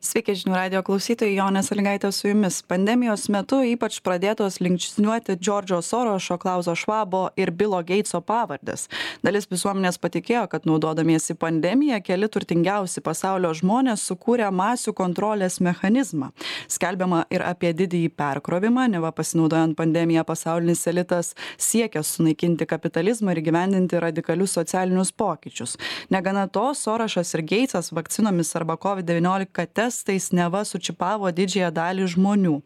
sveiki žinių radijo klausytojai jonė salygaitė su jumis. Pandemijos metu ypač pradėtos linksniuoti džordžo sorošo klauso švabo ir bilo geitso pavardės. Dalis visuomenės patikėjo kad naudodamiesi pandemija keli turtingiausi pasaulio žmonės sukūrė masių kontrolės mechanizmą. Skelbiama ir apie didįjį perkrovimą neva pasinaudojant pandemija pasaulinis elitas siekia sunaikinti kapitalizmą ir įgyvendinti radikalius socialinius pokyčius. Negana to sorošas ir geitsas vakcinomis arba covid devyniolika testais neva sučipavo didžiąją dalį žmonių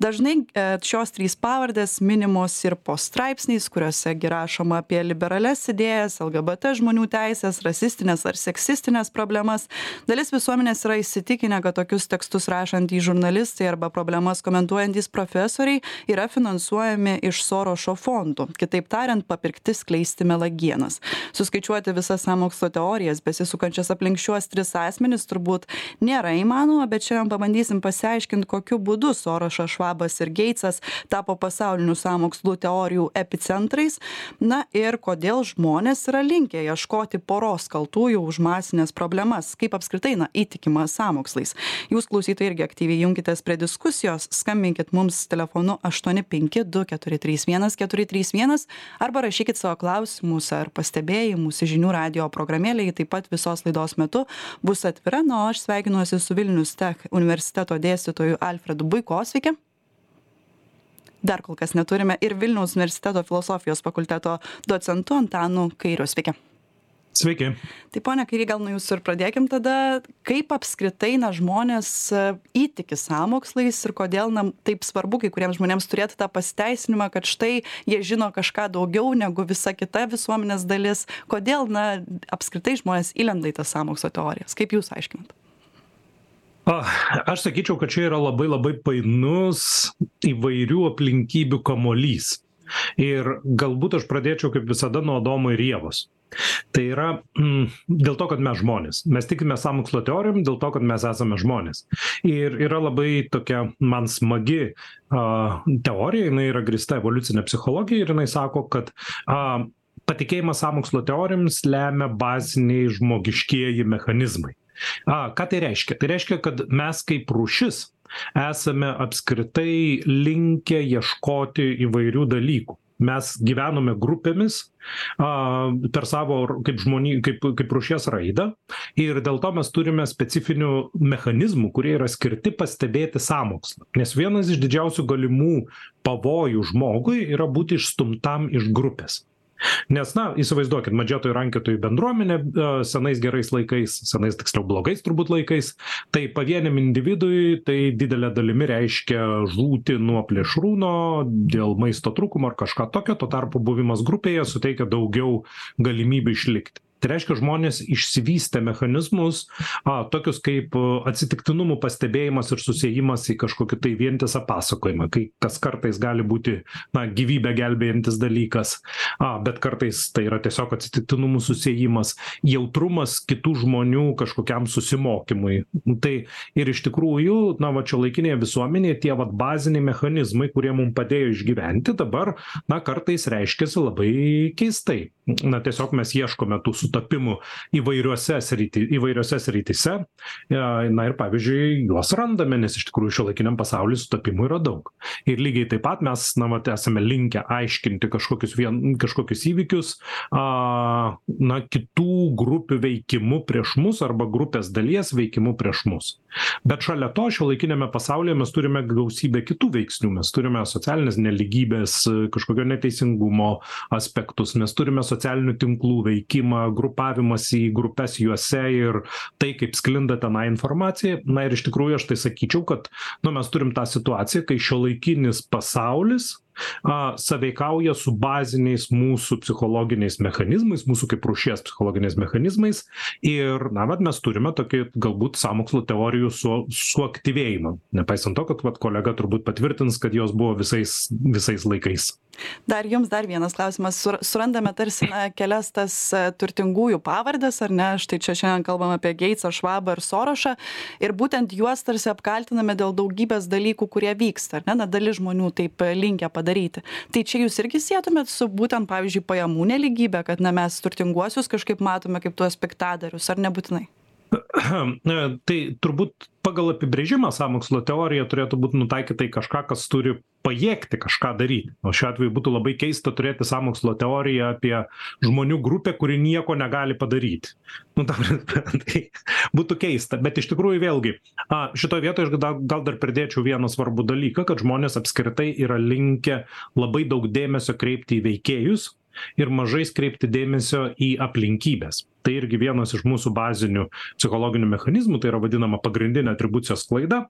dažnai e, šios trys pavardės minimos ir po straipsniais kuriuose gi rašoma apie liberalias idėjas lgbt žmonių teises rasistines ar seksistines problemas. Dalis visuomenės yra įsitikinę kad tokius tekstus rašantys žurnalistai arba problemas komentuojantys profesoriai yra finansuojami iš sorošo fondų. Kitaip tariant papirkti skleisti melagienas. Suskaičiuoti visas sąmokslo teorijas besisukančias aplink šiuos tris asmenis turbūt nėra įmanoma bet šiandien pabandysim pasiaiškint kokiu būdu sorošas šva švabas ir geitsas tapo pasaulinių sąmokslų teorijų epicentrais. Na ir kodėl žmonės yra linkę ieškoti poros kaltųjų už masines problemas? Kaip apskritai na įtikima sąmokslais? Jūs klausytojai irgi aktyviai junkitės prie diskusijos. Skambinkit mums telefonu aštuoni penki du keturi trys vienas keturi trys vienas arba rašykit savo klausimus ar pastebėjimus į žinių radijo programėlę. Ji taip pat visos laidos metu bus atvira. Na o aš sveikinuosi su vilnius tech universiteto dėstytoju alfredu buiko. Sveiki dar kol kas neturime ir vilniaus universiteto filosofijos fakulteto docentu antanu kairiu sveiki Sveiki. Tai ponia Kairy, gal nuo jūsų ir pradėkim tada, kaip apskritai na, žmonės e, įtiki sąmokslais ir kodėl na, taip svarbu kai kuriems žmonėms turėti tą pasiteisinimą, kad štai jie žino kažką daugiau negu visa kita visuomenės dalis. Kodėl na, apskritai žmonės įlenda į tas sąmokslo teorijas? Kaip jūs aiškinat? Aš sakyčiau, kad čia yra labai labai painus įvairių aplinkybių kamolys. Ir galbūt aš pradėčiau kaip visada nuo Adomo ir Jėvos. Tai yra mm, dėl to, kad mes žmonės. Mes tikime samokslo teorijom dėl to, kad mes esame žmonės. Ir yra labai tokia man smagi uh, teorija, jinai yra grista evoliucinė psichologija ir jinai sako, kad uh, patikėjimas samokslo teorijoms lemia baziniai žmogiškieji mechanizmai. A, ką tai reiškia? Tai reiškia, kad mes kaip rūšis esame apskritai linkę ieškoti įvairių dalykų. Mes gyvenome grupėmis a, per savo kaip, žmoni, kaip, kaip rušies raidą ir dėl to mes turime specifinių mechanizmų, kurie yra skirti pastebėti sąmokslą. Nes vienas iš didžiausių galimų pavojų žmogui yra būti išstumtam iš grupės. Nes, na, įsivaizduokit, medžiotojų rankiotojų bendruomenė e, senais gerais laikais, senais tiksliau blogais turbūt laikais, tai pavieniam individui tai didelė dalimi reiškia žūti nuo plėšrūno dėl maisto trūkumo ar kažką tokio, tuo tarpu buvimas grupėje suteikia daugiau galimybių išlikti tai reiškia žmonės išsivystę mechanizmus a tokius kaip atsitiktinumų pastebėjimas ir susiejimas į kažkokį tai vientisą pasakojimą kai kas kartais gali būti na gyvybę gelbėjantis dalykas a bet kartais tai yra tiesiog atsitiktinumų susiejimas jautrumas kitų žmonių kažkokiam susimokymui. Tai ir iš tikrųjų na vat šiuolaikinėje visuomenėje tie vat baziniai mechanizmai kurie mum padėjo išgyventi dabar na kartais reiškiasi labai keistai na tiesiog mes ieškome tų sutapimų įvairiose srity įvairiose srityse. Na ir pavyzdžiui juos randame nes iš tikrųjų šiuolaikiniam pasauly sutapimų yra daug. Ir lygiai taip pat mes na vat esame linkę aiškinti kažkokius vien kažkokius įvykius a na kitų grupių veikimu prieš mus arba grupės dalies veikimu prieš mus. Bet šalia to šiuolaikiniame pasaulyje mes turime gausybę kitų veiksnių. Mes turime socialinės nelygybės kažkokio neteisingumo aspektus mes turime socialinių tinklų veikimą grupavimąsi į grupes juose ir tai kaip sklinda tenai informacija. Na ir iš tikrųjų aš tai sakyčiau kad nu mes turim tą situaciją kai šiuolaikinis pasaulis a sąveikauja su baziniais mūsų psichologiniais mechanizmais mūsų kaip rūšies psichologiniais mechanizmais. Ir na vat mes turime tokį galbūt sąmokslo teorijų su suaktyvėjimą. Nepaisant to kad vat kolega turbūt patvirtins kad jos buvo visais visais laikais. Dar jums dar vienas klausimas. Sur surandame tarsi na kelias tas e, turtingųjų pavardes ar ne? Štai čia šiandien kalbam apie geitsą švabą ir sorošą. Ir būtent juos tarsi apkaltiname dėl daugybės dalykų kurie vyksta ar ne? Na dalis žmonių taip e, linkę padaryti tai čia jūs irgi sietumėt su būtent pavyzdžiui pajamų nelygybe kad na mes turtinguosius kažkaip matome kaip tuos piktadarius ar nebūtinai Tai turbūt pagal apibrėžimą sąmokslo teorija turėtų būt nutaikyta į kažką, kas turi pajėgti kažką daryti. O šiuo atveju būtų labai keista turėti sąmokslo teoriją apie žmonių grupę, kuri nieko negali padaryti. Nu, ta, tai būtų keista, bet iš tikrųjų vėlgi, a, šitoje vietoje aš gal, gal dar pridėčiau vieną svarbų dalyką, kad žmonės apskritai yra linkę labai daug dėmesio kreipti į veikėjus ir mažai kreipti dėmesio į aplinkybes tai irgi vienas iš mūsų bazinių psichologinių mechanizmų tai yra vadinama pagrindinė atribucijos klaida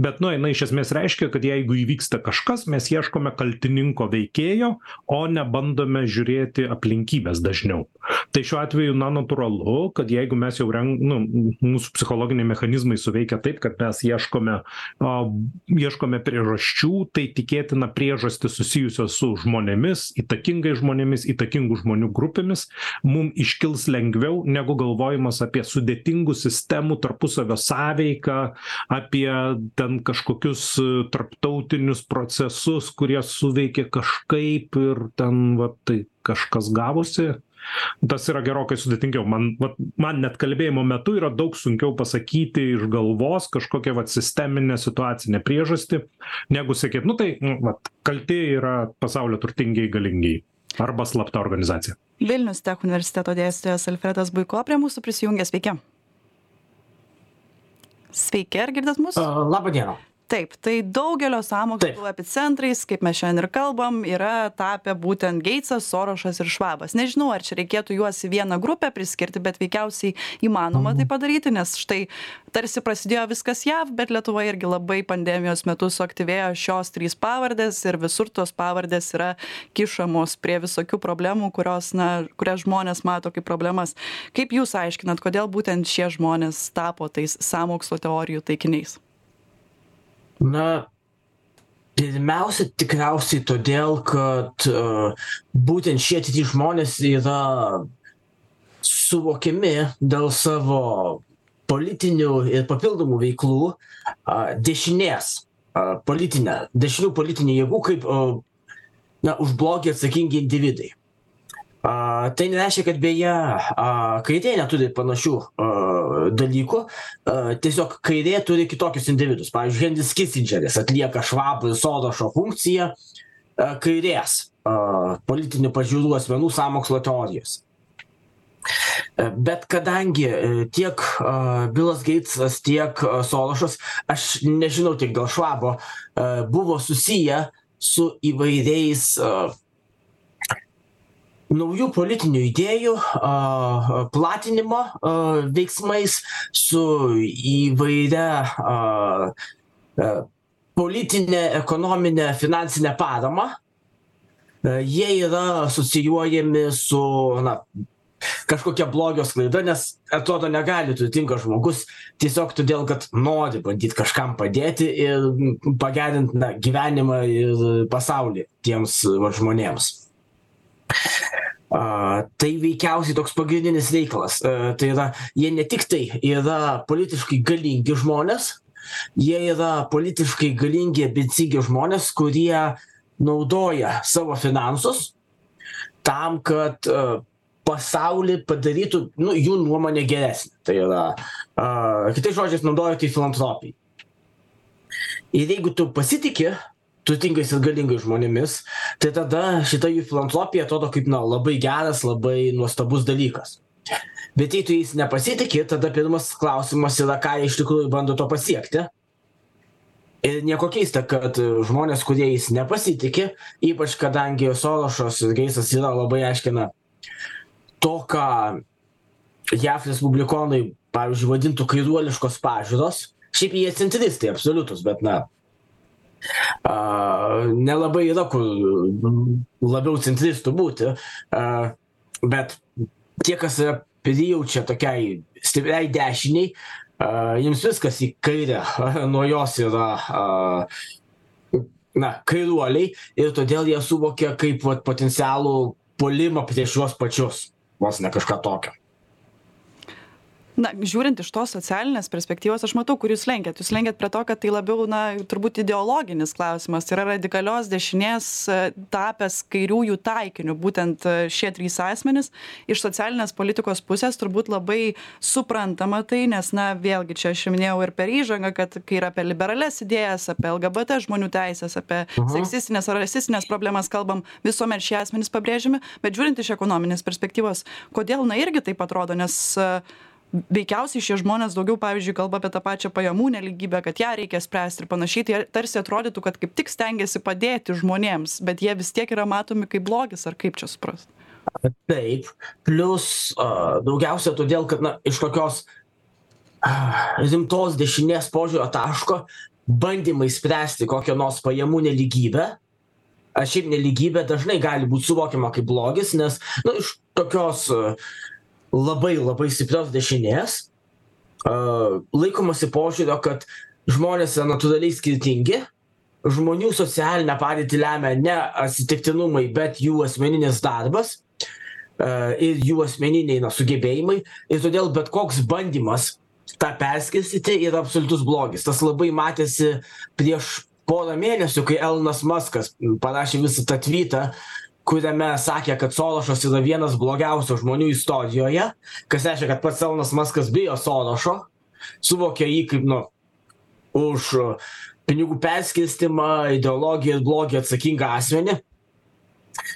bet nu jinai iš esmės reiškia kad jeigu įvyksta kažkas mes ieškome kaltininko veikėjo o ne bandome žiūrėti aplinkybes dažniau. Tai šiuo atveju na natūralu kad jeigu mes jau ren nu mūsų psichologiniai mechanizmai suveikia taip kad mes ieškome a ieškome priežasčių tai tikėtina priežastys susijusios su žmonėmis įtakingais žmonėmis įtakingų žmonių grupėmis mum iškils lengviau geriau negu galvojimas apie sudėtingų sistemų tarpusavio sąveiką apie ten kažkokius e, tarptautinius procesus kurie suveikė kažkaip ir ten va tai kažkas gavosi. Tas yra gerokai sudėtingiau. Man vat man net kalbėjimo metu yra daug sunkiau pasakyti iš galvos kažkokią vat sisteminę situacinę priežastį negu sakyt nu tai nu vat kalti yra pasaulio turtingieji galingieji arba slapta organizacija. Vilnius tech universiteto dėstytojas alfredas buiko prie mūsų prisijungė. Sveiki. Sveiki ar girdit mus? Laba diena taip tai daugelio sąmokslų epicentrais kaip mes šiandien ir kalbam yra tapę būtent geitsas sorošas ir švabas. Nežinau ar čia reikėtų juos į vieną grupę priskirti bet veikiausiai įmanoma tai padaryti nes štai tarsi prasidėjo viskas jav bet lietuvoje irgi labai pandemijos metu suaktyvėjo šios trys pavardės ir visur tos pavardės yra kišamos prie visokių problemų kurios na kurias žmonės mato kaip problemas. Kaip jūs aiškinat kodėl būtent šie žmonės tapo tais sąmokslo teorijų taikiniais na pirmiausia tikriausiai todėl kad būtent šie trys žmonės yra suvokiami dėl savo politinių ir papildomų veiklų dešinės politinę dešinių politinių jėgų kaip na už blogį atsakingi individai a tai nereiškia kad beje a kairė neturi panašių a dalykų. A tiesiog kairė turi kitokius individus. Pavyzdžiui henris kisindžeris atlieka švabo ir sorošo funkciją a kairės a politinių pažiūrų asmenų sąmokslo teorijos. Bet kadangi tiek bilas geitsas tiek sorošas aš nežinau tiek dėl švabo buvo susiję su įvairiais naujų politinių idėjų a platinimo a veiksmais su įvairia a a politine ekonomine finansine parama. Jie yra asocijuojami su na kažkokia blogio sklaida nes atrodo negali turtingas žmogus tiesiog todėl kad nori bandyt kažkam padėti ir pagerint na gyvenimą ir pasaulį tiems žmonėms a tai veikiausiai toks pagrindinis reikalas. Tai yra jie ne tiktai yra politiškai galingi žmonės jie yra politiškai galingi ambicingi žmonės kurie naudoja savo finansus tam kad pasaulį padarytų nu jų nuomone geresnį tai yra a kitais žodžiais naudoja tai filantropijai ir jeigu tu pasitiki turtingais ir galingais žmonėmis tai tada šita jų filantropija atrodo kaip na labai geras labai nuostabus dalykas. Bet jei tu jais nepasitiki tada pirmas klausimas yra ką jie iš tikrųjų bando tuo pasiekti. Ir nieko keista kad žmonės kurie jais nepasitiki ypač kadangi sorošas ir geitsas yra labai aiškiai na to ką jav respublikonai pavyzdžiui vadintų kairuoliškos pažiūros šiaip jie centristai absoliutūs bet na a nelabai yra kur labiau centristu būti a bet tie kas yra prijaučia tokiai stipriai dešinei a jiems viskas į kairę. Nuo jos yra a na kairuoliai ir todėl jie suvokia kaip vat potencialų puolimą prieš juos pačius. Vos ne kažką tokio na žiūrint iš tos socialinės perspektyvos aš matau kur jūs lenkiat. Jūs lenkiat prie to kad tai labiau na turbūt ideologinis klausimas. Tai yra radikalios dešinės e, tapęs kairiųjų taikiniu. Būtent e, šie trys asmenys iš socialinės politikos pusės turbūt labai suprantama tai nes na vėlgi čia aš minėjau ir per įžangą kad kai yra apie liberalias idėjas apie lgbt žmonių teises apie seksistines ar rasistines problemas kalbam visuomet šie asmenys pabrėžiami. Bet žiūrint iš ekonominės perspektyvos kodėl na irgi taip atrodo nes e, veikiausiai šie žmonės daugiau pavyzdžiui kalba apie tą pačią pajamų nelygybę kad ją reikia spręsti ir panašiai tai tarsi atrodytų kad kaip tik stengiasi padėti žmonėms bet jie vis tiek yra matomi kaip blogis ar kaip čia suprast? Taip, plus uh, daugiausia todėl, kad na, iš tokios uh, rimtos dešinės požiūrio taško bandymai spręsti kokią nors pajamų neligybę, ar šiaip neligybė dažnai gali būti suvokiama kaip blogis, nes nu, iš tokios labai labai stiprios dešinės laikomasi požiūrio, kad žmonės yra natūraliai skirtingi, žmonių socialinę padėtį lemia ne atsitiktinumai, bet jų asmeninis darbas ir jų asmeniniai na, sugebėjimai. Ir todėl bet koks bandymas tą perskirstyti yra absoliutus blogis. Tas labai matėsi prieš porą mėnesių, kai Elonas Muskas parašė visą tą tvytą, kuriame sakė, kad Sorošas yra vienas blogiausių žmonių istorijoje, kas reiškia, kad pats Elonas Maskas bijo Sorošo, suvokia jį kaip, nu, už pinigų perskirstimą, ideologiją ir blogį atsakingą asmenį.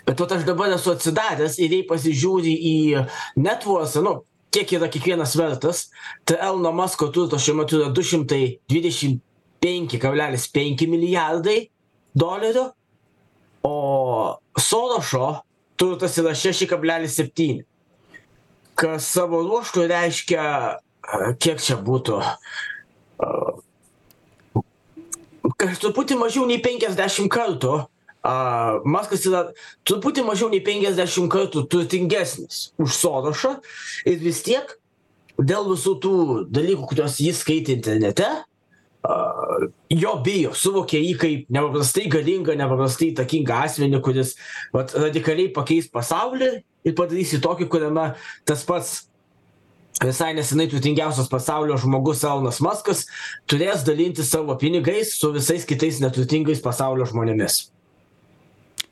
Bet vat aš dabar esu atsidaręs ir jei pasižiūri į netvuosą, nu, kiek yra kiekvienas vertas, tai Elno Masko turto šiuo metu yra 225,5 milijardai dolerių, o Sorošo turtas yra 6,7, kas savo ruoštų reiškia, kiek čia būtų, kas truputį mažiau nei 50 kartų, uh, Maskas yra truputį mažiau nei 50 kartų turtingesnis už Sorošą ir vis tiek dėl visų tų dalykų, kuriuos jis skaitė internete, uh, jo bijo, suvokia jį kaip nepaprastai galingą, nepaprastai įtakingą asmenį, kuris vat, radikaliai pakeis pasaulį ir padarys į tokį, kuriame tas pats visai nesenai turtingiausias pasaulio žmogus Elnas Maskas turės dalinti savo pinigais su visais kitais neturtingais pasaulio žmonėmis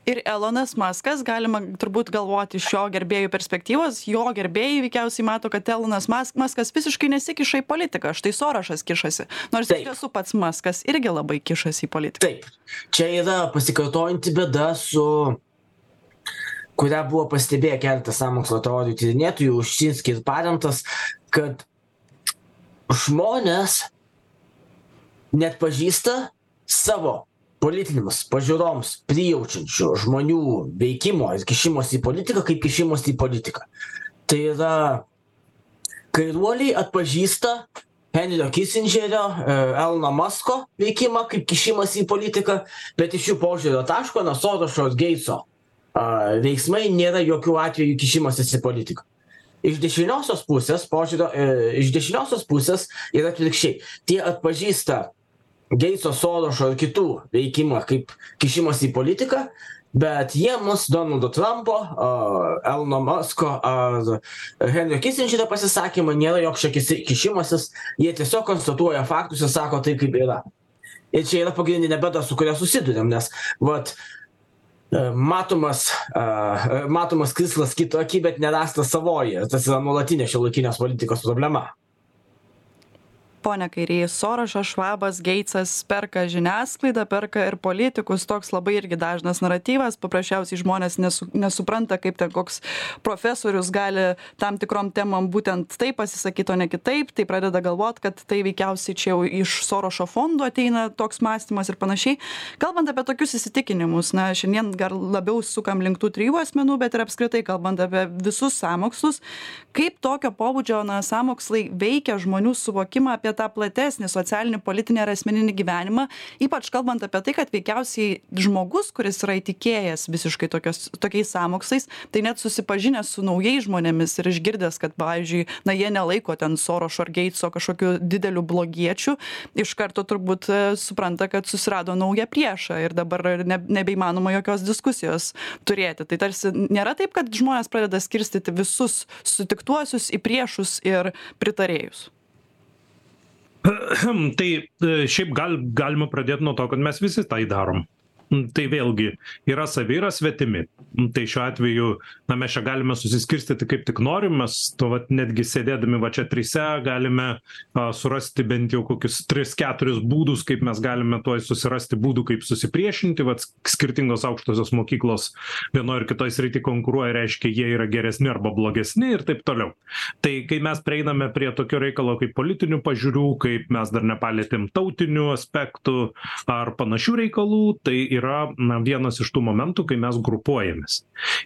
ir elonas maskas galima turbūt galvoti iš jo gerbėjų perspektyvos jo gerbėjai veikiausiai mato kad elonas mas maskas visiškai nesikiša į politiką štai sorošas kišasi nors iš tiesų pats maskas irgi labai kišasi į politiką. Taip čia yra pasikartojanti bėda su kurią buvo pastebėję keletas sąmokslo teorijų tyrinėtojų ušinski ir paremtas kad žmonės net pažįsta savo politinėms pažiūroms prijaučiančių žmonių veikimo ir kišimosi į politiką kaip kišimosi į politiką. Tai yra kairuoliai atpažįsta Henrio Kissingerio, e, Elno Musko veikimą kaip kišimasi į politiką, bet iš jų požiūrio taško, nuo Sorošo ir Geitso veiksmai nėra jokių atvejų kišimasis į politiką. Iš dešiniosios pusės, požiūrio, e, iš dešiniosios pusės yra atvirkščiai. Tie atpažįsta Geitso, Sorošo ir kitų veikimą kaip kišimas į politiką, bet jie mus Donaldo Trumpo, uh, Elno Musko ar Henrio Kissingerio pasisakymą nėra joks čia kišimasis, jie tiesiog konstatuoja faktus ir sako tai, kaip yra. Ir čia yra pagrindinė bėda, su kuria susidurėm, nes vat, matomas, uh, matomas krislas kito akį, bet nerastas savoji. Tas yra nuolatinė šiuolaikinės politikos problema pone kairy sorošas švabas geitsas perka žiniasklaidą perka ir politikus. Toks labai irgi dažnas naratyvas. Paprasčiausiai žmonės nesu nesupranta kaip ten koks profesorius gali tam tikrom temom būtent taip pasisakyt o ne kitaip. Tai pradeda galvot kad tai veikiausiai čia jau iš sorošo fondų ateina toks mąstymas ir panašiai. Kalbant apie tokius įsitikinimus na šiandien gal labiau sukam link tų trijų asmenų bet ir apskritai kalbant apie visus sąmokslus kaip tokio pobūdžio na sąmokslai veikia žmonių suvokimą apie tą platesnį socialinį politinį ar asmeninį gyvenimą ypač kalbant apie tai kad veikiausiai žmogus kuris yra įtikėjęs visiškai tokios tokiais sąmokslais tai net susipažinęs su naujais žmonėmis ir išgirdęs kad pavyzdžiui na jie nelaiko ten sorošo ar geitso kažkokiu dideliu blogiečiu iš karto turbūt e, supranta kad susirado naują priešą ir dabar ne nebeįmanoma jokios diskusijos turėti. Tai tarsi nėra taip kad žmonės pradeda skirstyti visus sutiktuosius į priešus ir pritarėjus tai e, šiaip gal galima pradėt nuo to kad mes visi tai darom tai vėlgi yra savi yra svetimi. Tai šiuo atveju na mes čia galime susiskirstyti kaip tik norim mes to vat netgi sėdėdami va čia trise galime a surasti bent jau kokius tris keturis būdus kaip mes galime tuoj susirasti būdų kaip susipriešinti. Vat skirtingos aukštosios mokyklos vienoj ar kitoj srity konkuruoja reiškia jie yra geresni arba blogesni ir taip toliau. Tai kai mes prieiname prie tokio reikalo kaip politinių pažiūrų kaip mes dar nepalietėm tautinių aspektų ar panašių reikalų tai yra na vienas iš tų momentų kai mes grupuojamės.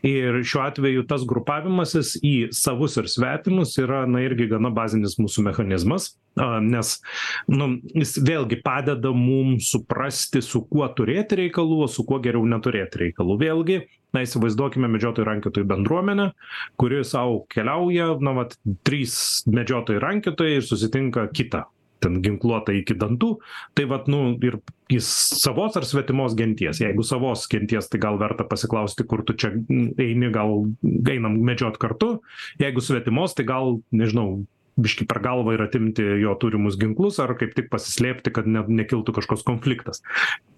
Ir šiuo atveju tas grupavimasis į savus ir svetimus yra na irgi gana bazinis mūsų mechanizmas a nes nu jis vėlgi padeda mum suprasti su kuo turėti reikalų o su kuo geriau neturėti reikalų. Vėlgi na įsivaizduokime medžiotojų rankiotojų bendruomenę kuri sau keliauja na vat trys medžiotojai rankiotojai susitinka kitą ten ginkluotą iki dantų tai vat nu ir jis savos ar svetimos genties? Jeigu savos genties tai gal verta pasiklausti kur tu čia eini gal einam medžiot kartu. Jeigu svetimos tai gal nežinau biškį per galvą ir atimti jo turimus ginklus ar kaip tik pasislėpti kad ne nekiltų kažkoks konfliktas.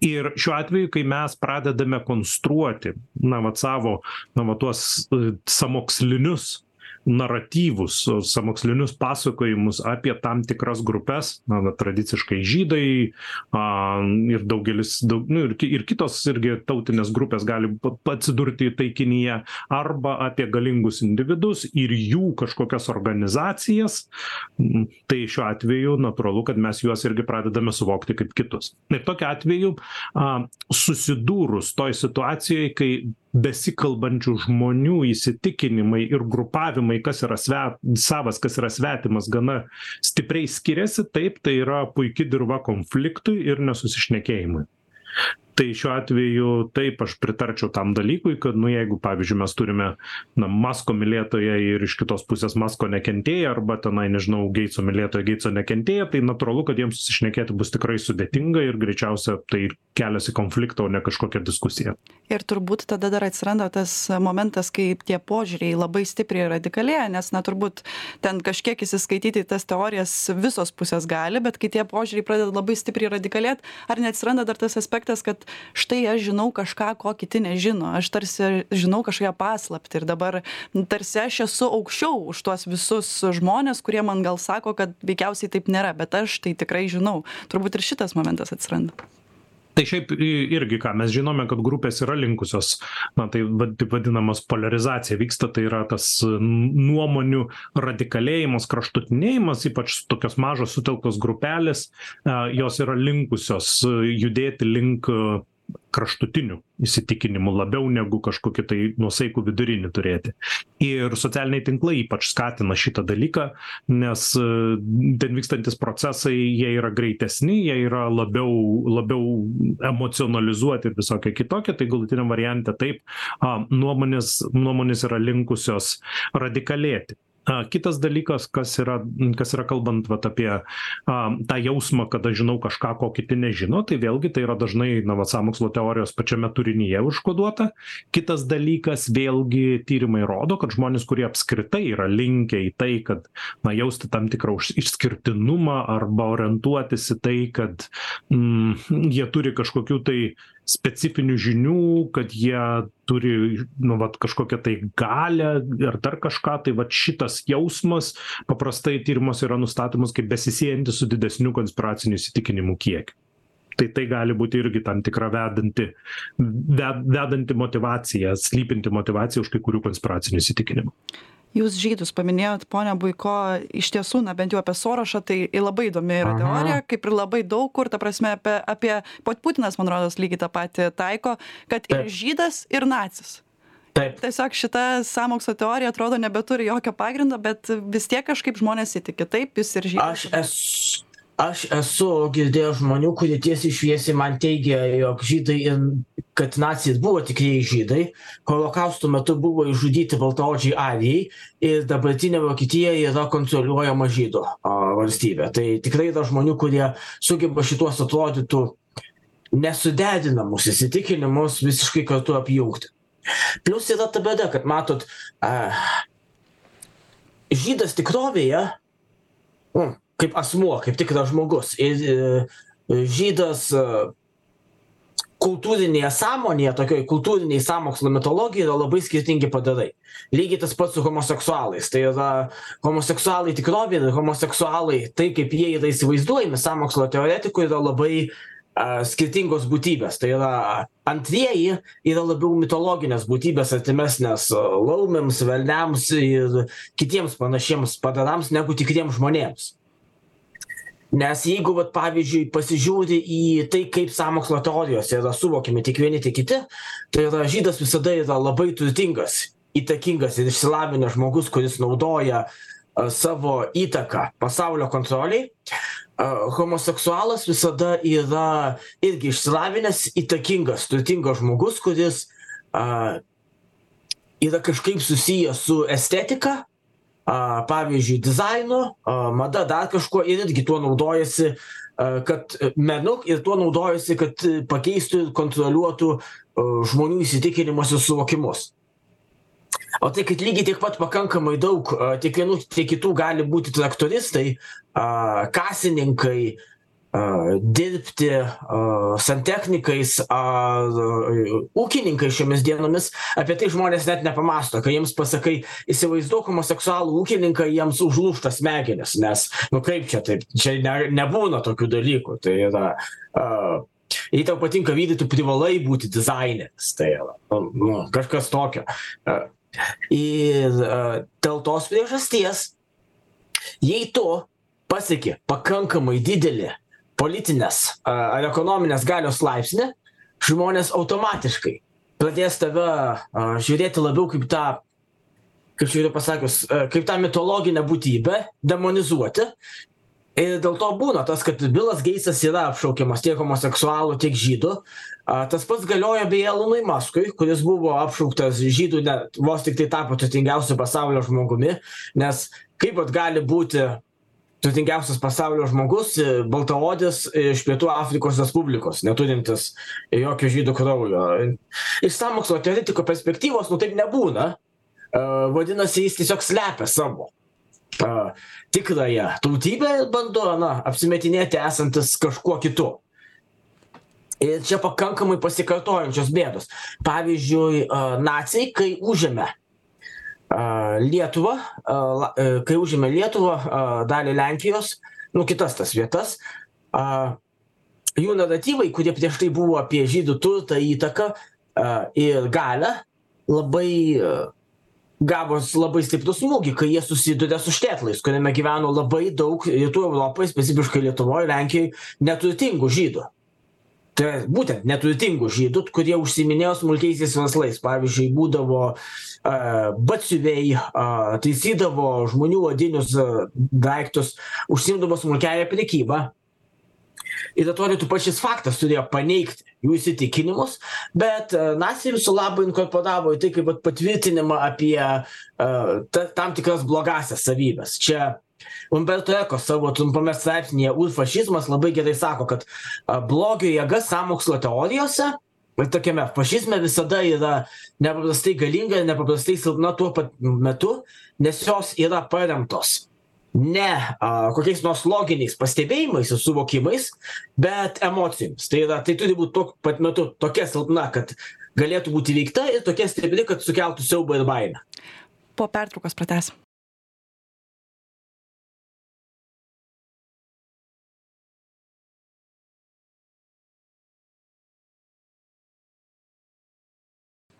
Ir šiuo atveju kai mes pradedame konstruoti na vat savo na va tuos sąmokslinius naratyvus sąmokslinius pasakojimus apie tam tikras grupes. Na va tradiciškai žydai a ir daugelis daug nu ir ir kitos irgi tautinės grupės gali atsidurti taikinyje. Arba apie galingus individus ir jų kažkokias organizacijas. Tai šiuo atveju natūralu kad mes juos irgi pradedame suvokti kaip kitus. Ir tokiu atveju a susidūrus toj situacijoj kai besikalbančių žmonių įsitikinimai ir grupavimai kas yra sve savas kas yra svetimas gana stipriai skiriasi. Taip tai yra puiki dirva konfliktui ir nesusišnekėjimui tai šiuo atveju taip aš pritarčiau tam dalykui kad nu jeigu pavyzdžiui mes turime na masko mylėtoją ir iš kitos pusės masko nekentėją arba tenai nežinau geitso mylėtoją geitso nekentėją tai natūralu kad jiems susišnekėti bus tikrai sudėtinga ir greičiausia tai kelias į konfliktą o ne kažkokią diskusiją ir turbūt tada dar atsiranda tas momentas kai tie požiūriai labai stipriai radikalėja nes na turbūt ten kažkiek įsiskaityti į tas teorijas visos pusės gali bet kai tie požiūriai pradeda labai stipriai radikalėt ar neatsiranda dar tas aspektas kad štai aš žinau kažką ko kiti nežino. Aš tarsi žinau kažkokią paslaptį ir dabar tarsi aš esu aukščiau už tuos visus žmones kurie man gal sako kad veikiausiai taip nėra bet aš tai tikrai žinau. Turbūt ir šitas momentas atsiranda tai šiaip irgi ką mes žinome kad grupės yra linkusios na tai va taip vadinamas poliarizacija vyksta tai yra tas nuomonių radikalėjimas kraštutinėjimas ypač tokios mažos sutelktos grupelės a jos yra linkusios judėti link kraštutinių įsitikinimų labiau negu kažkokį tai nuosaikų vidurinį turėti. Ir socialiniai tinklai ypač skatina šitą dalyką nes ten vykstantys procesai jie yra greitesni jie yra labiau labiau emocionalizuoti ir visokie kitokie. Tai galutiniam variante taip nuomonės nuomonės yra linkusios radikalėti a kitas dalykas kas yra kas yra kalbant vat apie a tą jausmą kad aš žinau kažką ko kiti nežino tai vėlgi tai yra dažnai na vat sąmokslo teorijos pačiame turinyje užkoduota. Kitas dalykas vėlgi tyrimai rodo kad žmonės kurie apskritai yra linkę į tai kad na jausti tam tikrą išskirtinumą arba orientuotis į tai kad mm jie turi kažkokių tai specifinių žinių kad jie turi nu vat kažkokią tai galią ar dar kažką tai vat šitas jausmas paprastai tyrimuose yra nustatomas kaip besisiejantis su didesniu konspiracinių įsitikinimų kiekiu. Tai tai gali būti irgi tam tikra vedanti ve vedanti motyvacija slypinti motyvacija už kai kurių konspiracinių įsitikinimų jūs žydus paminėjot pone buiko iš tiesų na bent jau apie sorošą tai labai įdomi yra teorija kaip ir labai daug kur ta prasme apie apie pat putinas man rodos lygiai tą patį taiko kad ir žydas ir nacis Taip. Tiesiog šita sąmokslo teorija atrodo nebeturi jokio pagrindo, bet vis tiek kažkaip žmonės įtiki. Taip, jūs ir žinote. Aš esu. Aš esu girdėjęs žmonių kurie tiesiai šviesiai man teigė jog žydai ir kad naciai buvo tikrieji žydai. Holokausto metu buvo išžudyti baltaodžiai arijai ir dabartinė vokietija yra kontroliuojama žydų a valstybė. Tai tikrai yra žmonių kurie sugeba šituos atrodytų nesuderinamus įsitikinimus visiškai kartu apjungti. Plius yra ta bėda kad matot a žydas tikrovėje nu, kaip asmuo, kaip tikras žmogus. Ir e, žydas e, kultūrinėje sąmonėje, tokioj kultūriniai sąmokslo mitologija yra labai skirtingi padarai. Lygiai tas pats su homoseksualais. Tai yra homoseksualai tikrovė ir homoseksualai, tai kaip jie yra įsivaizduojami sąmokslo teoretikų, yra labai uh, skirtingos būtybės. Tai yra antrieji yra labiau mitologinės būtybės artimesnės laumėms, velniams ir kitiems panašiems padarams negu tikriems žmonėms nes jeigu vat pavyzdžiui pasižiūri į tai kaip sąmokslo teorijos yra suvokiami tiek vieni tiek kiti tai yra žydas visada yra labai turtingas įtakingas ir išsilavinęs žmogus kuris naudoja savo įtaką pasaulio kontrolei. Homoseksualas visada yra irgi išsilavinęs įtakingas turtingas žmogus kuris yra kažkaip susijęs su estetika a pavyzdžiui dizainu a mada dar kažkuo ir irgi tuo naudojasi a kad menu ir tuo naudojasi kad pakeistų ir kontroliuotų a žmonių įsitikinimus ir suvokimus. O tai kad lygiai tiek pat pakankamai daug tiek vienų tiek kitų gali būti traktoristai a kasininkai dirbti santechnikais ar ūkininkais šiomis dienomis. Apie tai žmonės net nepamąsto kai jiems pasakai įsivaizduok homoseksualų ūkininką jiems užlūžta smegenys. Nes nu kaip čia taip? Čia ne nebūna tokių dalykų. Tai yra jei tau patinka vyrai tu privalai būti dizaineris. Tai yra nu kažkas tokio. Ir dėl tos priežasties jei tu pasieki pakankamai didelį politinės ar ekonominės galios laipsnį žmonės automatiškai pradės tave žiūrėti labiau kaip tą kaip yra pasakius kaip tą mitologinę būtybę demonizuoti. Ir dėl to būna tas kad bilas geitsas yra apšaukiamas tiek homoseksualų tiek žydų. Tas pats galioja beje elonui maskui kuris buvo apšauktas žydų net vos tiktai tapo turtingiausiu pasaulio žmogumi nes kaip gali būti turtingiausias pasaulio žmogus baltaodis iš pietų afrikos respublikos neturintis jokio žydų kraujo. Iš sąmokslo teoretiko perspektyvos nu taip nebūna. Vadinasi jis tiesiog slepia savo a tikrąją tautybę bando na apsimetinėti esantis kažkuo kitu. Ir čia pakankamai pasikartojančios bėdos. Pavyzdžiui naciai kai užėmė Lietuvą, kai užėmė Lietuvą, dalį Lenkijos, nu kitas tas vietas, jų naratyvai, kurie prieš tai buvo apie žydų turtą, įtaką ir galę, labai gavos labai stiprų smūgį, kai jie susiduria su štetlais, kuriame gyveno labai daug rytų Europoje, specifiškai Lietuvoje, Lenkijoje, neturtingų žydų. Tai būtent neturtingų žydų kurie užsiiminėjo smulkiaisiais verslais. Pavyzdžiui būdavo a batsiuviai taisydavo žmonių odinius daiktus užsiimdavo smulkiąja prekyba ir atrodytų pats šis faktas turėjo paneigti jų įsitikinimus bet naciai viso labo inkorporavo į tai kaip patvirtinimą apie ta tam tikras blogąsias savybes čia umberto eko savo trumpame straipsnyje ulfašizmas labai gerai sako kad blogio jėga sąmokslo teorijose ir tokiame fašizme visada yra nepaprastai galinga ir nepaprastai silpna tuo pat metu nes jos yra paremtos ne a kokiais nors loginiais pastebėjimais ir suvokimais bet emocijomis. Tai yra tai turi būt tuo pat metu tokia silpna kad galėtų būt įveikta ir tokia stipri kad sukeltų siaubą ir baimę. Po pertraukos pratęsim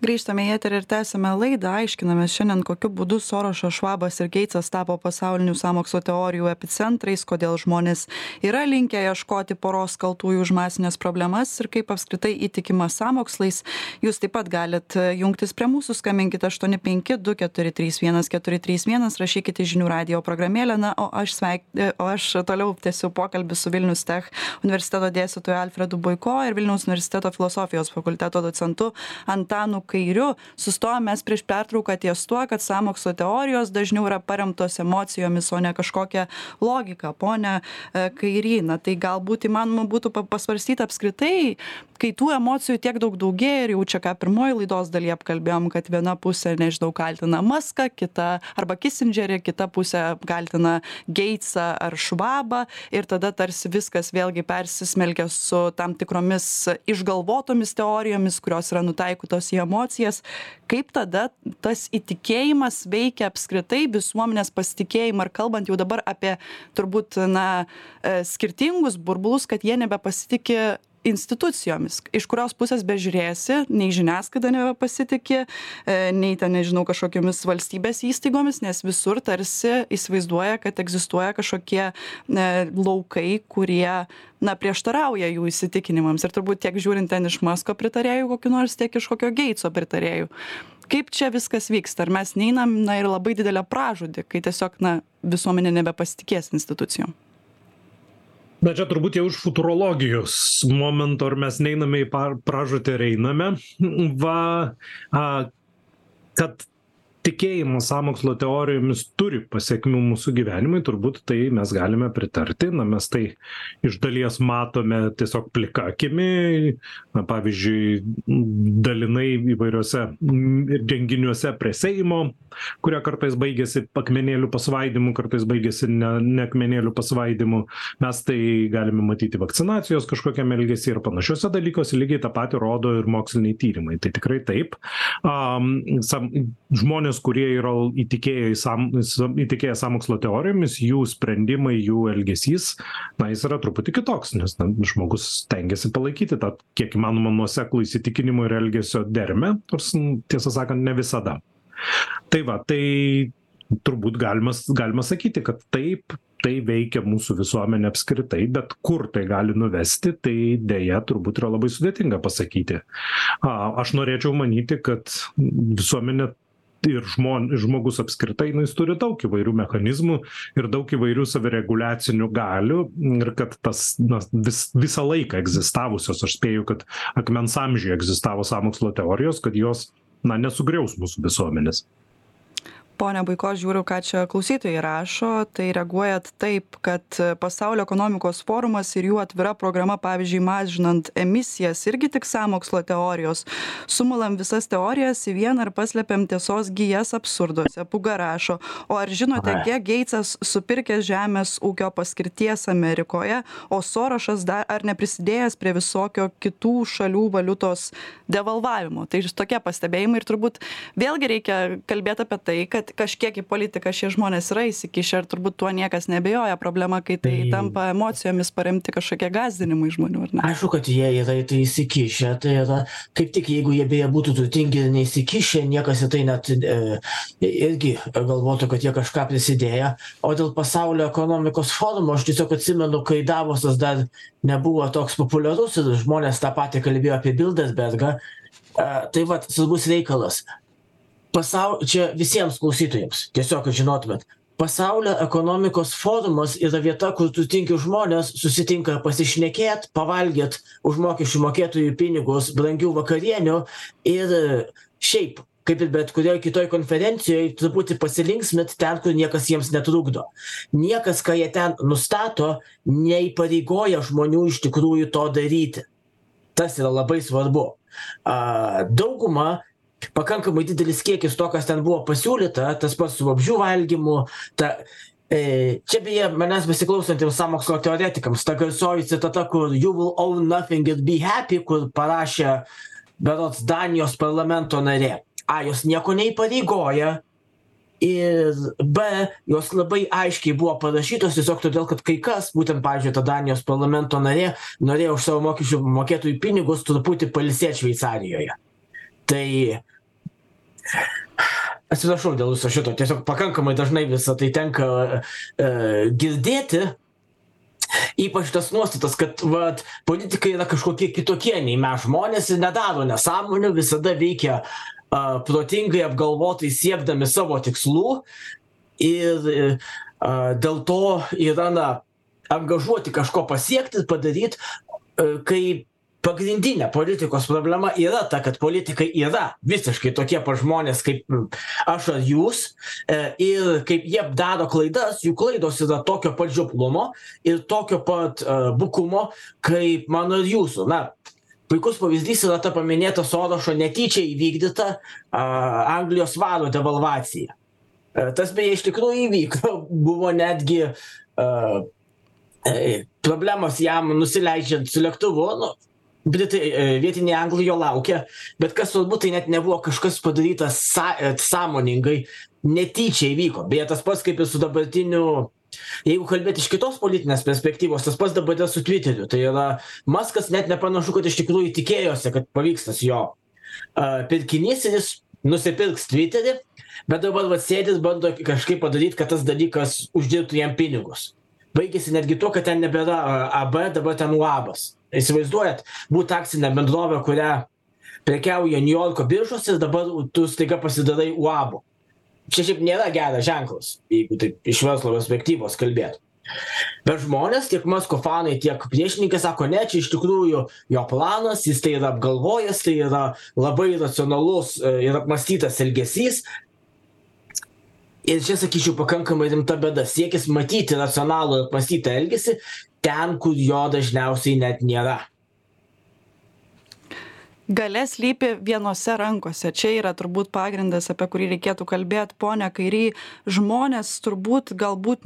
grįžtame į eterį ir tęsiame laidą aiškinamės šiandien kokiu būdu sorošas švabas ir geitsas tapo pasaulinių sąmokslo teorijų epicentrais kodėl žmonės yra linkę ieškoti poros kaltųjų už masines problemas ir kaip apskritai įtikima sąmokslais. Jūs taip pat galit jungtis prie mūsų skambinkit aštuoni penki du keturi trys vienas keturi trys vienas rašykit į žinių radijo programėlę. Na o aš sveik o aš toliau tęsiu pokalbį su vilnius tech universiteto dėstytoju alfredu buiko ir vilniaus universiteto filosofijos fakulteto docentu antanu kairiu sustojom mes prieš pertrauką ties tuo kad sąmokslo teorijos dažniau yra paremtos emocijomis o ne kažkokia logika pone e, kairy na tai galbūt įmanoma būtų pa pasvarstyt apskritai kai tų emocijų tiek daug daugėja ir jau čia ką pirmoj laidos daly apkalbėjom kad viena pusė nežinau kaltina maską kita arba kisindžerį kita pusė kaltina geitsą ar švabą ir tada tarsi viskas vėlgi persismelkia su tam tikromis išgalvotomis teorijomis kurios yra nutaikytos į emocijas emocijas kaip tada tas įtikėjimas veikia apskritai visuomenės pasitikėjimą? Ir kalbant jau dabar apie turbūt na e, skirtingus burbulus kad jie nebepasitiki institucijomis iš kurios pusės bežiūrėsi nei žiniasklaida nebepasitiki e, nei ten nežinau kažkokiomis valstybės įstaigomis nes visur tarsi įsivaizduoja kad egzistuoja kažkokie e, laukai kurie na prieštarauja jų įsitikinimams. Ir turbūt tiek žiūrint ten iš masko pritarėjų kokių nors tiek iš kokio geitso pritarėjų. Kaip čia viskas vyksta? Ar mes neinam na ir labai didelę pražūtį kai tiesiog na visuomenė nebepasitikės institucijom na čia turbūt jau iš futurologijos momento ar mes neiname į par pražūtį ar einame. Va a kad tikėjimas sąmokslo teorijomis turi pasekmių mūsų gyvenimui turbūt tai mes galime pritarti. Na mes tai iš dalies matome tiesiog plika akimi. Na pavyzdžiui dalinai įvairiuose renginiuose prie seimo kurie kartais baigiasi akmenėlių pasvaidymu kartais baigiasi ne ne akmenėlių pasvaidymu. Mes tai galime matyti vakcinacijos kažkokiam elgesy ir panašiuose dalykuose lygiai tą patį rodo ir moksliniai tyrimai. Tai tikrai taip. Am sam žmonės žmonės kurie yra įtikėję į sam įtikėję sąmokslo teorijomis jų sprendimai jų elgesys na jis yra truputį kitoks nes na žmogus stengiasi palaikyti tą kiek įmanoma nuoseklų įsitikinimų ir elgesio dermę nors tiesą sakant ne visada. Tai va tai turbūt galima galima sakyti kad taip tai veikia mūsų visuomenę apskritai bet kur tai gali nuvesti tai deja turbūt yra labai sudėtinga pasakyti. A aš norėčiau manyti kad visuomenė ir žmon žmogus apskritai nu jis turi daug įvairių mechanizmų ir daug įvairių savireguliacinių galių ir kad tas na vis visą laiką egzistavusios aš spėju kad akmens amžiuje egzistavo sąmokslo teorijos kad jos na nesugriaus mūsų visuomenės pone buiko žiūriu ką čia klausytojai rašo. Tai reaguojat taip kad pasaulio ekonomikos forumas ir jų atvira programa pavyzdžiui mažinant emisijas irgi tik sąmokslo teorijos. Sumalam visas teorijas į vieną ir paslepiam tiesos gijas absurduose. Pūga rašo o ar žinote kiek geitsas supirkęs žemės ūkio paskirties amerikoje o sorošas dar ar neprisidėjęs prie visokio kitų šalių valiutos devalvavimo? Tai tokie pastebėjimai ir turbūt vėlgi reikia kalbėt apie tai kad kažkiek į politiką šie žmonės yra įsikišę ir turbūt tuo niekas neabejoja. Problema kai tai tampa emocijomis paremti kažkokie gąsdinimai žmonių ar ne? Aišku kad jie yra į tai įsikišę. Tai yra kaip tik jeigu jie beje būtų turtingi ir neįsikišę niekas į tai net e, irgi galvotų kad jie kažką prisidėję o dėl pasaulio ekonomikos forumo aš tiesiog atsimenu kai davosas dar nebuvo toks populiarus ir žmonės tą patį kalbėjo apie bilderbergą e, tai vat svarbus reikalas pasau čia visiems klausytojams tiesiog kad žinotumėt. Pasaulio ekonomikos forumas yra vieta kur turtingi žmonės susitinka pasišnekėt pavalgyt už mokesčių mokėtojų pinigus brangių vakarienių ir šiaip kaip ir bet kurioj kitoj konferencijoj truputį pasilinksmint ten kur niekas jiems netrukdo. Niekas ką jie ten nustato neįpareigoja žmonių iš tikrųjų to daryti. Tas yra labai svarbu. A dauguma pakankamai didelis kiekis to kas ten buvo pasiūlyta tas pats su vabzdžių valgymu ta e, čia beje manęs besiklausantiems sąmokslo teoretikams ta garsioji citata kur you will own nothing and be happy kur parašė berods danijos parlamento narė. A jos nieko neįpareigoja ir b jos labai aiškiai buvo parašytos tiesiog todėl kad kai kas būtent pavyzdžiui ta danijos parlamento narė norėjo už savo mokesčių mokėtojų pinigus truputį pailsėt šveicarijoje. Tai atsiprašau dėl viso šito, tiesiog pakankamai dažnai visą tai tenka e, girdėti. Ypač tas nuostatas, kad vat, politikai yra kažkokie kitokie nei mes žmonės ir nedaro nesąmonių, visada veikia uh, protingai apgalvotai siekdami savo tikslų ir uh, dėl to yra na, angažuoti kažko pasiekti, padaryti, uh, kai pagrindinė politikos problema yra ta kad politikai yra visiškai tokie pat žmonės kaip aš ar jūs e, ir kaip jie daro klaidas jų klaidos yra tokio pat žioplumo ir tokio pat e, bukumo kaip mano ir jūsų. Na puikus pavyzdys yra ta paminėta sorošo netyčia įvykdyta a, anglijos svaro devalvacija. E, tas beje iš tikrųjų įvyko buvo netgi a, problemos jam nusileidžiant su lėktuvu nu britai e, vietiniai anglai jo laukia bet kas svarbu tai net nebuvo kažkas padaryta sa e, sąmoningai. Netyčia įvyko. Beje tas pats kaip ir su dabartiniu jeigu kalbėt iš kitos politinės perspektyvos tas pats dabar yra su tviteriu tai yra maskas net nepanašu kad iš tikrųjų tikėjosi kad pavyks tas jo a, pirkinys ir jis nusipirks tviterį bet dabar vat sėdi ir bando kažkaip padaryt kad tas dalykas uždirbtų jam pinigus. Baigėsi netgi tuo kad ten nebėra ab dabar ten uabas įsivaizduojat būt akcine bendrove kurią prekiauja niujorko biržose ir dabar tu staiga pasidarai uabu čia šiaip nėra geras ženklas jeigu taip iš verslo perspektyvos kalbėt. Bet žmonės tiek masko fanai tiek priešininkai sako ne čia iš tikrųjų jo planas jis tai yra apgalvojęs tai yra labai racionalus e, ir apmąstytas elgesys ir čia sakyčiau pakankamai rimta bėda. Siekis matyti racionalų ir apmąstytą elgesį ten kur jo dažniausiai net nėra. Galia slypi vienose rankose. Čia yra turbūt pagrindas apie kurį reikėtų kalbėt. Pone kairy žmonės turbūt galbūt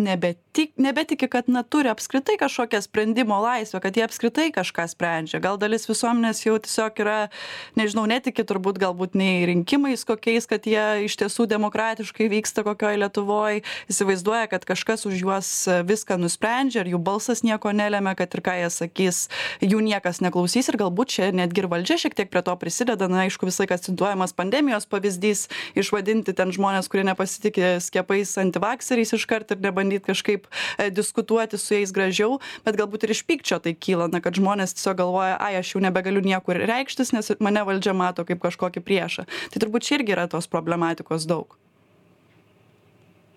nebeti nebetiki kad na turi apskritai kažkokią sprendimo laisvę kad jie apskritai kažką sprendžia. Gal dalis visuomenės jau tiesiog yra nežinau netiki turbūt galbūt nei rinkimais kokiais kad jie iš tiesų demokratiškai vyksta kokioj lietuvoj įsivaizduoja kad kažkas už juos viską nusprendžia ir jų balsas nieko nelemia kad ir ką jie sakys jų niekas neklausys ir galbūt čia netgi ir valdžia šiek tiek prie to prisideda. Na aišku visą laiką akcentuojamas pandemijos pavyzdys išvadinti ten žmones kurie nepasitiki skiepais antivakseriais iškart ir nebandyt kažkaip e, diskutuoti su jais gražiau bet galbūt ir iš pykčio tai kyla na kad žmonės tiesiog galvoja ai aš jau nebegaliu niekur reikštis nes mane valdžia mato kaip kažkokį priešą. Tai turbūt čia irgi yra tos problematikos daug.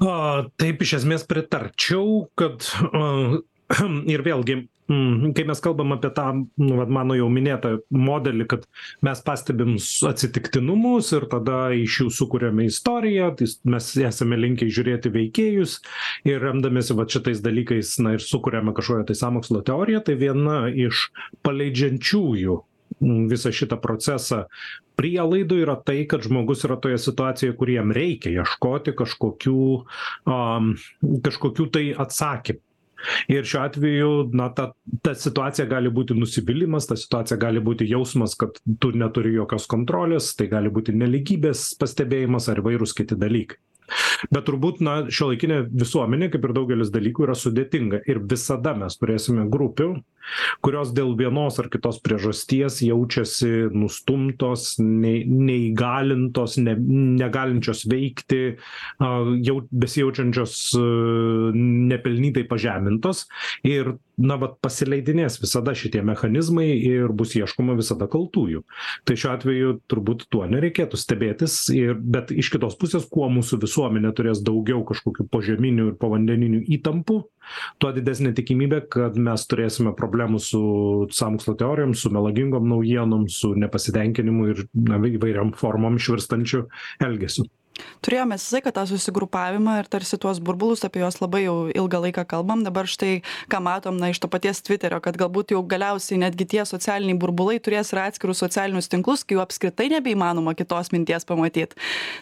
A taip iš esmės pritarčiau kad a ir vėlgi mm kai mes kalbam apie tą nu vat mano jau minėtą modelį kad mes pastebim atsitiktinumus ir tada iš jų sukuriame istoriją tai mes esame linkę įžiūrėti veikėjus ir remdamiesi vat šitais dalykais na ir sukuriame kažkokią tai sąmokslo teoriją tai viena iš paleidžiančiųjų visą šitą procesą prielaidų yra tai kad žmogus yra toje situacijoje kur jam reikia ieškoti kažkokių a kažkokių tai atsakymų ir šiuo atveju na ta ta situacija gali būti nusivylimas ta situacija gali būti jausmas kad tu neturi jokios kontrolės tai gali būti nelygybės pastebėjimas ar įvairūs kiti dalykai bet turbūt na šiuolaikinė visuomenė kaip ir daugelis dalykų yra sudėtinga. Ir visada mes turėsime grupių kurios dėl vienos ar kitos priežasties jaučiasi nustumtos nei neįgalintos ne negalinčios veikti a jau besijaučiančios nepelnytai pažemintos. Ir na vat pasileidinės visada šitie mechanizmai ir bus ieškoma visada kaltųjų. Tai šiuo atveju turbūt tuo nereikėtų stebėtis ir bet iš kitos pusės kuo mūsų visuomenė turės daugiau kažkokių požeminių ir povandeninių įtampų tuo didesnė tikimybė kad mes turėsime problemų su sąmokslo teorijom su melagingom naujienom su nepasitenkinimu ir na įvairiom formom išvirstančiu elgesiu turėjom mes visą laiką tą susigrupavimą ir tarsi tuos burbulus apie juos labai jau ilgą laiką kalbam. Dabar štai ką matom na iš to paties tviterio kad galbūt jau galiausiai netgi tie socialiniai burbulai turės ir atskirus socialinius tinklus kai jau apskritai nebeįmanoma kitos minties pamatyt.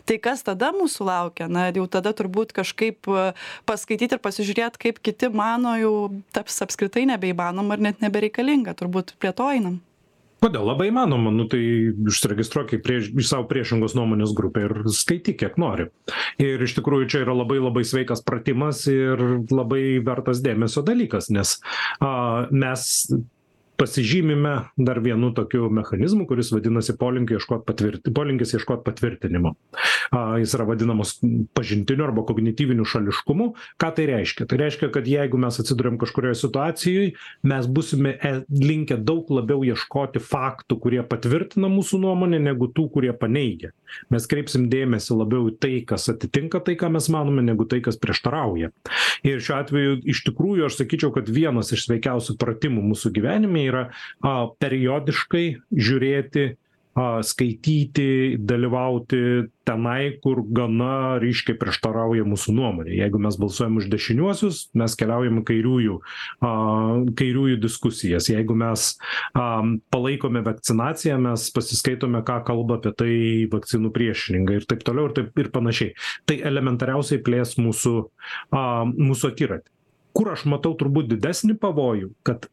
Tai kas tada mūsų laukia? Na jau tada turbūt kažkaip paskaityt ir pasižiūrėt kaip kiti mano jau taps apskritai nebeįmanoma ir net nebereikalinga. Turbūt prie to einam kodėl? Labai įmanoma. Nu tai užsiregistruok į prieš savo priešingos nuomonės grupę ir skaityk kiek nori. Ir iš tikrųjų čia yra labai labai sveikas pratimas ir labai vertas dėmesio dalykas nes a mes pasižymime dar vienu tokiu mechanizmu kuris vadinasi polinkiu ieškot patvirt polinkis ieškot patvirtinimo. A jis yra vadinamas pažintiniu arba kognityviniu šališkumu. Ką tai reiškia? Tai reiškia kad jeigu mes atsiduriam kažkurioj situacijoj mes būsime e linkę daug labiau ieškoti faktų kurie patvirtina mūsų nuomonę negu tų kurie paneigia. Mes kreipsim dėmesį labiau į tai kas atitinka tai ką mes manome negu tai kas prieštarauja. Ir šiuo atveju iš tikrųjų aš sakyčiau kad vienas iš sveikiausių pratimų mūsų gyvenime yra a periodiškai žiūrėti a skaityti dalyvauti tenai kur gana ryškiai prieštarauja mūsų nuomonei jeigu mes balsuojam už dešiniuosius mes keliaujam kairiųjų a kairiųjų diskusijas. Jeigu mes a palaikome vakcinaciją mes pasiskaitome ką kalba apie tai vakcinų priešininkai ir taip toliau ir taip ir panašiai. Tai elementariausiai plės mūsų a mūsų akiratį. Kur aš matau turbūt didesnį pavojų kad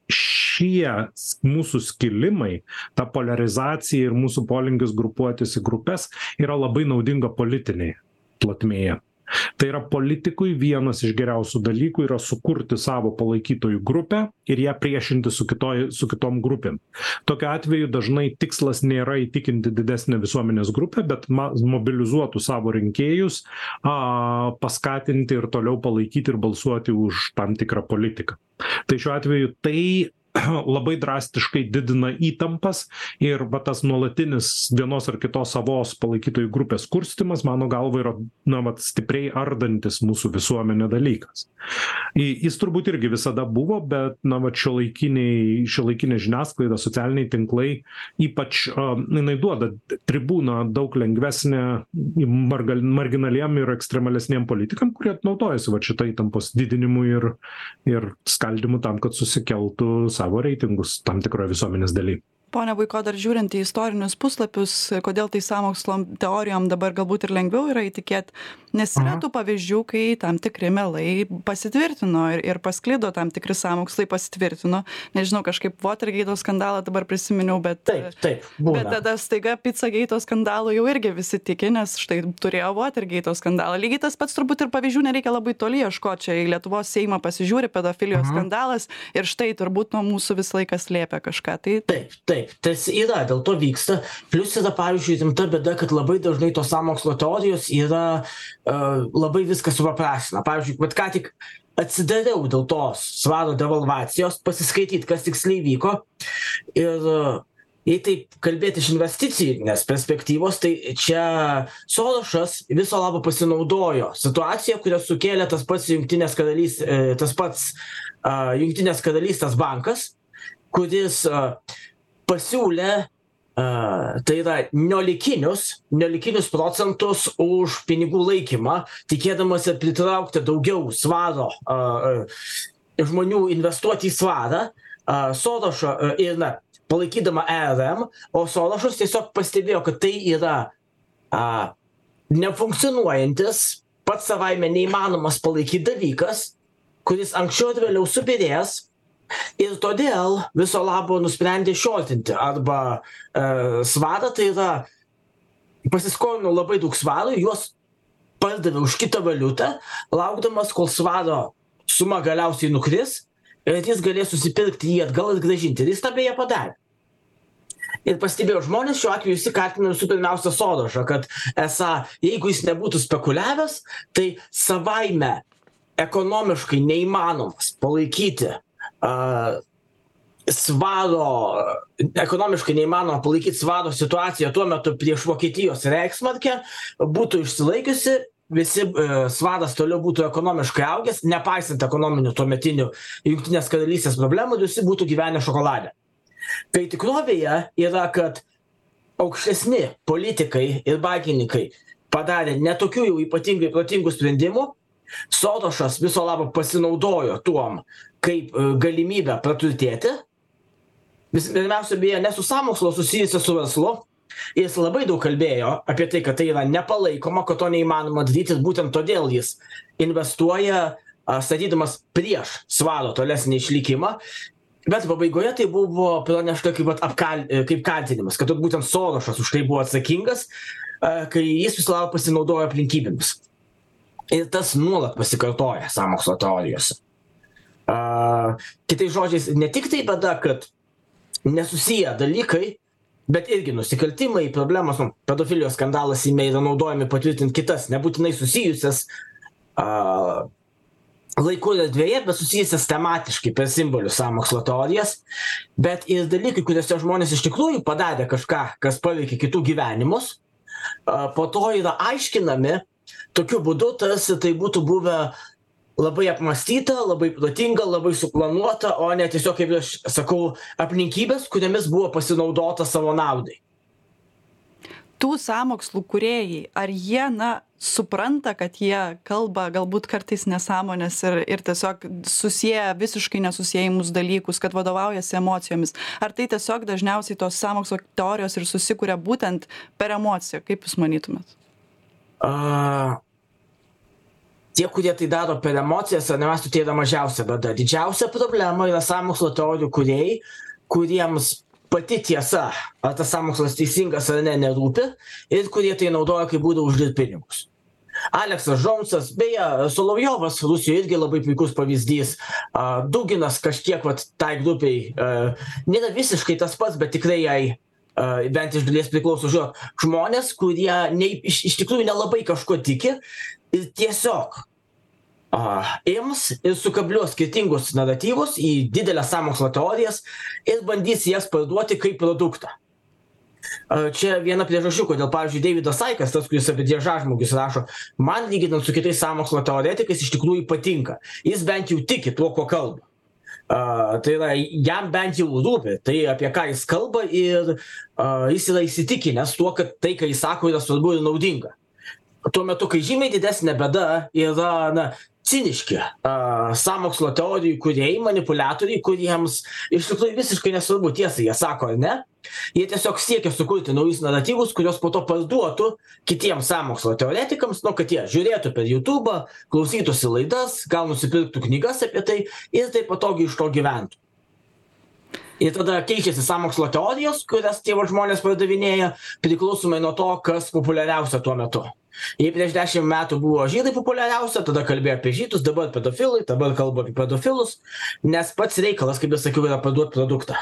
šie mūsų skilimai ta poliarizacija ir mūsų polinkis grupuotis į grupes yra labai naudinga politinėj plotmėje. Tai yra politikui vienas iš geriausių dalykų yra sukurti savo palaikytojų grupę ir ją priešintis su kitoj su kitom grupėm. Tokiu atveju dažnai tikslas nėra įtikinti didesnę visuomenės grupę bet ma mobilizuotų savo rinkėjus a paskatinti ir toliau palaikyti ir balsuoti už tam tikrą politiką. Tai šiuo atveju tai labai drastiškai didina įtampas ir va tas nuolatinis vienos ar kitos savos palaikytojų grupės kurstymas mano galva yra na vat stipriai ardantis mūsų visuomenę dalykas. I jis turbūt irgi visada buvo bet na vat šiuolaikiniai šiuolaikinė žiniasklaida socialiniai tinklai ypač a jinai duoda tribūną daug lengvesnę margal marginaliem ir ekstremalesniem politikam kurie naudojasi vat šita įtampos didinimu ir ir skaldymu tam kad susikeltų savo reitingus tam tikroj visuomenės daly pone buiko dar žiūrint į istorinius puslapius kodėl tai sąmokslo teorijom dabar galbūt ir lengviau yra įtikėt nes yra tų pavyzdžių kai tam tikri melai pasitvirtino ir ir pasklido tam tikri sąmokslai pasitvirtino. Nežinau kažkaip votergeito skandalą dabar prisiminiau bet taip taip bet tada staiga picageito skandalu jau irgi visi tiki nes štai turėjo votergeito skandalą. Lygiai tas pats turbūt ir pavyzdžių nereikia labai toli ieškot. Čia į lietuvos seimą pasižiūri pedofilijos skandalas ir štai turbūt nuo mūsų visą laiką slėpė kažką. Tai taip taip tas yra dėl to vyksta. Plius yra pavyzdžiui rimta bėda kad labai dažnai tos sąmokslo teorijos yra a labai viską supaprastina. Pavyzdžiui vat ką tik atsidariau dėl tos svaro devalvacijos pasiskaityt kas tiksliai vyko. Ir jei taip kalbėt iš investicinės perspektyvos tai čia sorošas viso labo pasinaudojo situacija kurią sukėlė tas pats jungtinės karalys tas pats a jungtinės karalystės bankas kuris a pasiūlė a tai yra nelikinius nelikinius procentus už pinigų laikymą tikėdamasi pritraukti daugiau svaro a žmonių investuoti į svarą a sorošo ir na palaikydama erm o sorošas tiesiog pastebėjo kad tai yra a nefunkcionuojantis pats savaime neįmanomas palaikyt dalykas kuris anksčiau ar vėliau subyrės ir todėl viso labo nusprendė šiotinti arba e svarą tai yra pasiskolino labai daug svarų juos pardavė už kitą valiutą laukdamas kol svaro suma galiausiai nukris ir jis galės susipirkti jį atgal ir grąžinti. Ir jis tą beje padarė. Ir pastebėjo žmonės šiuo atveju visi kaltino visų pirmiausia sorošą kad esą jeigu jis nebūtų spekuliavęs tai savaime ekonomiškai neįmanomas palaikyti a svaro ekonomiškai neįmanoma palaikyt svaro situaciją tuo metu prieš vokietijos reichsmarkę būtų išsilaikiusi visi svaras toliau būtų ekonomiškai augęs nepaisant ekonominių tuometinių jungtinės karalystės problemų visi būtų gyvenę šokolade. Kai tikrovėje yra kad aukštesni politikai ir bankininkai padarė ne tokių jau ypatingai protingų sprendimų sorošas viso labo pasinaudojo tuom kaip galimybe praturtėti. Vis pirmiausia beje ne su sąmokslu o susijusia su verslu. Jis labai daug kalbėjo apie tai kad tai yra nepalaikoma kad to neįmanoma daryt ir būtent todėl jis investuoja statydamas prieš svaro tolesnį išlikimą. Bet pabaigoje tai buvo pranešta kaip apkal kaip kaltinimas kad būtent sorošas už tai buvo atsakingas a kai jis viso labo pasinaudojo aplinkybėmis ir tas nuolat pasikartoja sąmokslo teorijose. A kitais žodžiais ne tik tai bėda kad nesusiję dalykai bet irgi nusikaltimai problemos nu pedofilijos skandalas seime yra naudojami patvirtint kitas nebūtinai susijusias a laiku ir erdvėje bet susijusias tematiškai per simbolių sąmokslo teorijas bet ir dalykai kuriuose žmonės iš tikrųjų padarė kažką kas paveikė kitų gyvenimus a po to yra aiškinami tokiu būdu tarsi tai būtų buvę labai apmąstyta labai protinga labai suplanuota o ne tiesiog kaip aš sakau aplinkybės kuriomis buvo pasinaudota savo naudai. Tų sąmokslų kūrėjai ar jie na supranta kad jie kalba galbūt kartais nesąmones ir ir tiesiog susieja visiškai nesusiejamus dalykus kad vadovaujasi emocijomis? Ar tai tiesiog dažniausiai tos sąmokslo teorijos ir susikuria būtent per emociją? Kaip jūs manytumėt? A tie kurie tai daro per emocijas ar ne mes tai yra mažiausia bėda. Didžiausia problema yra sąmokslo teorijų kūrėjai kuriems pati tiesa ar tas sąmokslas teisingas ar ne nerūpi ir kurie tai naudoja kaip būdą uždirbt pinigus. Aleksas džonsas beje solovjovas rusijoj irgi labai puikus pavyzdys. A duginas kažkiek vat tai grupei a nėra visiškai tas pats bet tikrai jai a bent iš dalies priklauso. Žinot žmonės kurie nei iš iš tikrųjų nelabai kažkuo tiki ir tiesiog a ims ir sukabliuos skirtingus naratyvus į dideles sąmokslo teorijas ir bandys jas parduoti kaip produktą. Čia viena priežasčių kodėl pavyzdžiui deividas saikas tas kuris apie driežažmogius rašo man lyginant su kitais sąmokslo teoretikais iš tikrųjų patinka. Jis bent jau tiki tuo kuo kalba. A tai yra jam bent jau rūpi tai apie ką jis kalba ir a jis yra įsitikinęs tuo kad tai ką jis sako yra svarbu ir naudinga tuo metu kai žymiai didesnė bėda yra na ciniški a sąmokslo teorijų kūrėjai manipuliatoriai kuriems iš tikrųjų visiškai nesvarbu tiesą jie sako ar ne? Jie tiesiog siekia sukurti naujus naratyvus kuriuos po to parduotų kitiems sąmokslo teoretikams nu kad jie žiūrėtų per jutubą klausytųsi laidas gal nusipirktų knygas apie tai ir taip patogiai iš to gyventų ir tada keičiasi sąmokslo teorijos kurias tie vat žmonės pardavinėja priklausomai nuo to kas populiariausia tuo metu. Jei prieš dešim metų buvo žydai populiariausia tada kalbėjo apie žydus dabar pedofilai dabar kalba apie pedofilus nes pats reikalas kaip ir sakiau yra parduot produktą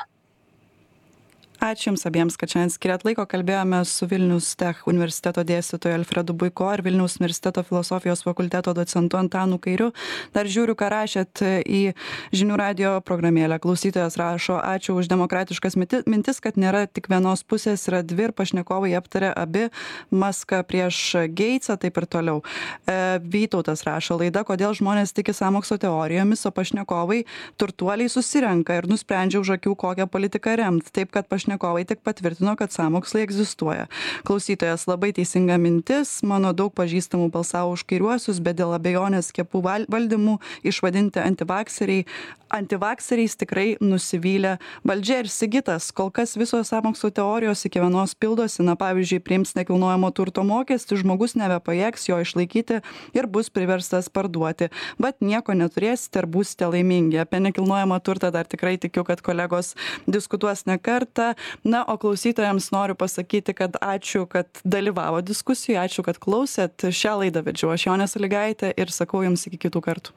ačiū jums abiems kad šiandien skyrėt laiko. Kalbėjomės su vilnius tech universiteto dėstytoju alfredu buiko ir vilniaus universiteto filosofijos fakulteto docentu antanu kairiu. Dar žiūriu ką rašėt į žinių radijo programėlę. Klausytojas rašo ačiū už demokratiškas mintis kad nėra tik vienos pusės yra dvi ir pašnekovai aptarė abi maską prieš geitsą. Taip ir toliau. E, vytautas rašo laida kodėl žmonės tiki sąmokslo teorijomis o pašnekovai turtuoliai susirenka ir nusprendžia už akių kokią politiką remt. Taip kad pašnekovai pašnekovai tik patvirtino kad sąmokslai egzistuoja. Klausytojas labai teisinga mintis. Mano daug pažįstamų balsavo už kairiuosius bet dėl abejonės skiepų val valdymu išvadinti antivakseriai antivakseriais tikrai nusivylė valdžia ir sigitas. Kol kas visos sąmokslo teorijos iki vienos pildosi. Na pavyzdžiui priims nekilnojamo turto mokestį žmogus nebepajėgs jo išlaikyti ir bus priverstas parduoti. Vat nieko neturėsite ir būsite laimingi. Apie nekilnojamą turtą dar tikrai tikiu kad kolegos diskutuos ne kartą. Na o klausytojams noriu pasakyti kad ačiū kad dalyvavot diskusijoj ačiū kad klausėt. Šią laidą vedžiau aš jonė salygaitė ir sakau jums iki kitų kartų